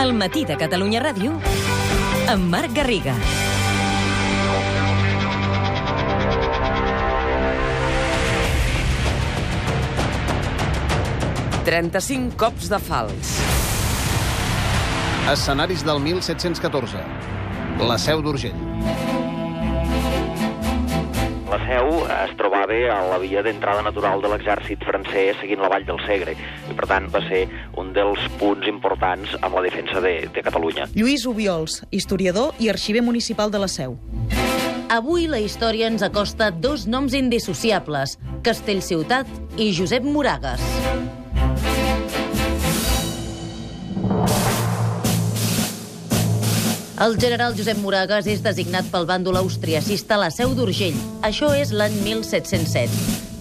El matí de Catalunya Ràdio amb Marc Garriga. «35 cops de fals». Escenaris del 1714. La Seu d'Urgell. La seu es trobava a la via d'entrada natural de l'exèrcit francès seguint la vall del Segre i, per tant, va ser un dels punts importants amb la defensa de, de Catalunya. Lluís Ubiols, historiador i arxiver municipal de la Seu. Avui la història ens acosta dos noms indissociables, Castellciutat i Josep Moragas. El general Josep Moragas és designat pel bàndol austriacista a la Seu d'Urgell. Això és l'any 1707.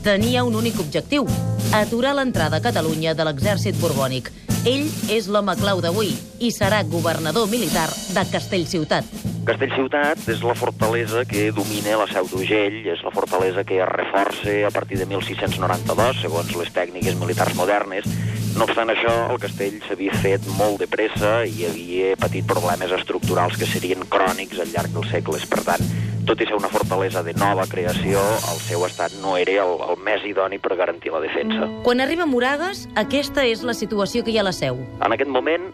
Tenia un únic objectiu, aturar l'entrada a Catalunya de l'exèrcit borbònic. Ell és l'home clau d'avui i serà governador militar de Castellciutat. Castellciutat és la fortalesa que domina la Seu d'Urgell, és la fortalesa que es reforça a partir de 1692, segons les tècniques militars modernes. No obstant això, el castell s'havia fet molt de pressa i havia patit problemes estructurals que serien crònics al llarg dels segles. Per tant, tot i ser una fortalesa de nova creació, el seu estat no era el, el més idoni per garantir la defensa. Quan arriba Moragas, aquesta és la situació que hi ha a la Seu. En aquest moment,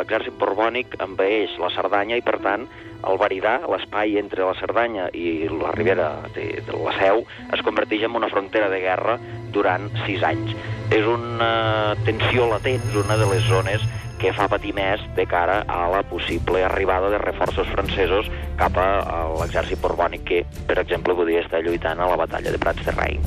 l'exèrcit borbònic envaeix la Cerdanya i, per tant, el Veridà, l'espai entre la Cerdanya i la ribera de, de la Seu, es converteix en una frontera de guerra durant sis anys. És una tensió latent, una de les zones que fa patir més de cara a la possible arribada de reforços francesos cap a, l'exèrcit borbònic que, per exemple, podia estar lluitant a la batalla de Prats de Rei.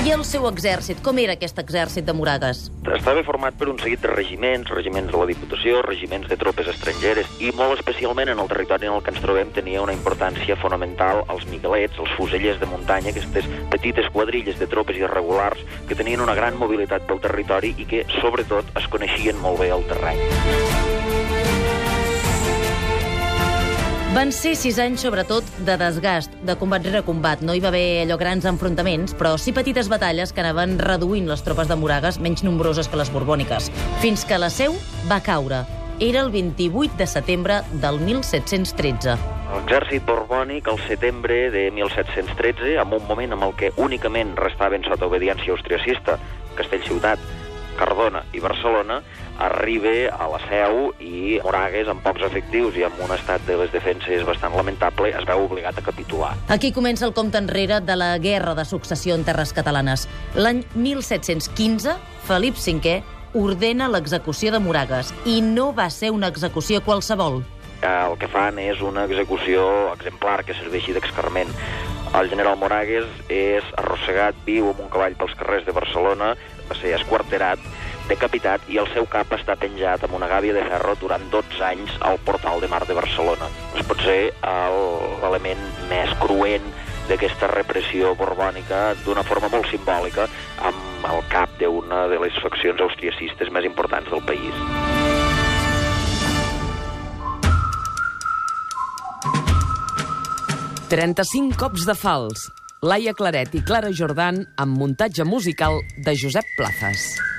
I el seu exèrcit? Com era aquest exèrcit de Moragas? Estava format per un seguit de regiments, regiments de la Diputació, regiments de tropes estrangeres, i molt especialment en el territori en el que ens trobem tenia una importància fonamental els miguelets, els fusellers de muntanya, aquestes petites quadrilles de tropes irregulars que tenien una gran mobilitat pel territori i que, sobretot, es coneixien molt bé el terreny. Van ser sis anys, sobretot, de desgast, de combat rere combat. No hi va haver allò grans enfrontaments, però sí petites batalles que anaven reduint les tropes de Moragas, menys nombroses que les borbòniques, fins que la seu va caure. Era el 28 de setembre del 1713. L'exèrcit borbònic, al setembre de 1713, en un moment en el que únicament restaven sota obediència austriacista Castellciutat, Cardona i Barcelona, arriba a la seu i Moragues, amb pocs efectius i amb un estat de les defenses bastant lamentable, es veu obligat a capitular. Aquí comença el compte enrere de la Guerra de Successió en Terres Catalanes. L'any 1715, Felip V ordena l'execució de Moragas i no va ser una execució qualsevol. Eh, El que fan és una execució exemplar que serveixi d'excarment. El general Moragues és arrossegat viu amb un cavall pels carrers de Barcelona, va ser esquarterat, decapitat i el seu cap està penjat amb una gàbia de ferro durant 12 anys al portal de mar de Barcelona. Es pot ser el- l'element més cruent d'aquesta repressió borbònica d'una forma molt simbòlica amb el cap d'una de les faccions austriacistes més importants del país. «35 cops de fals». Laia Claret i Clara Jordan amb muntatge musical de Josep Plazas.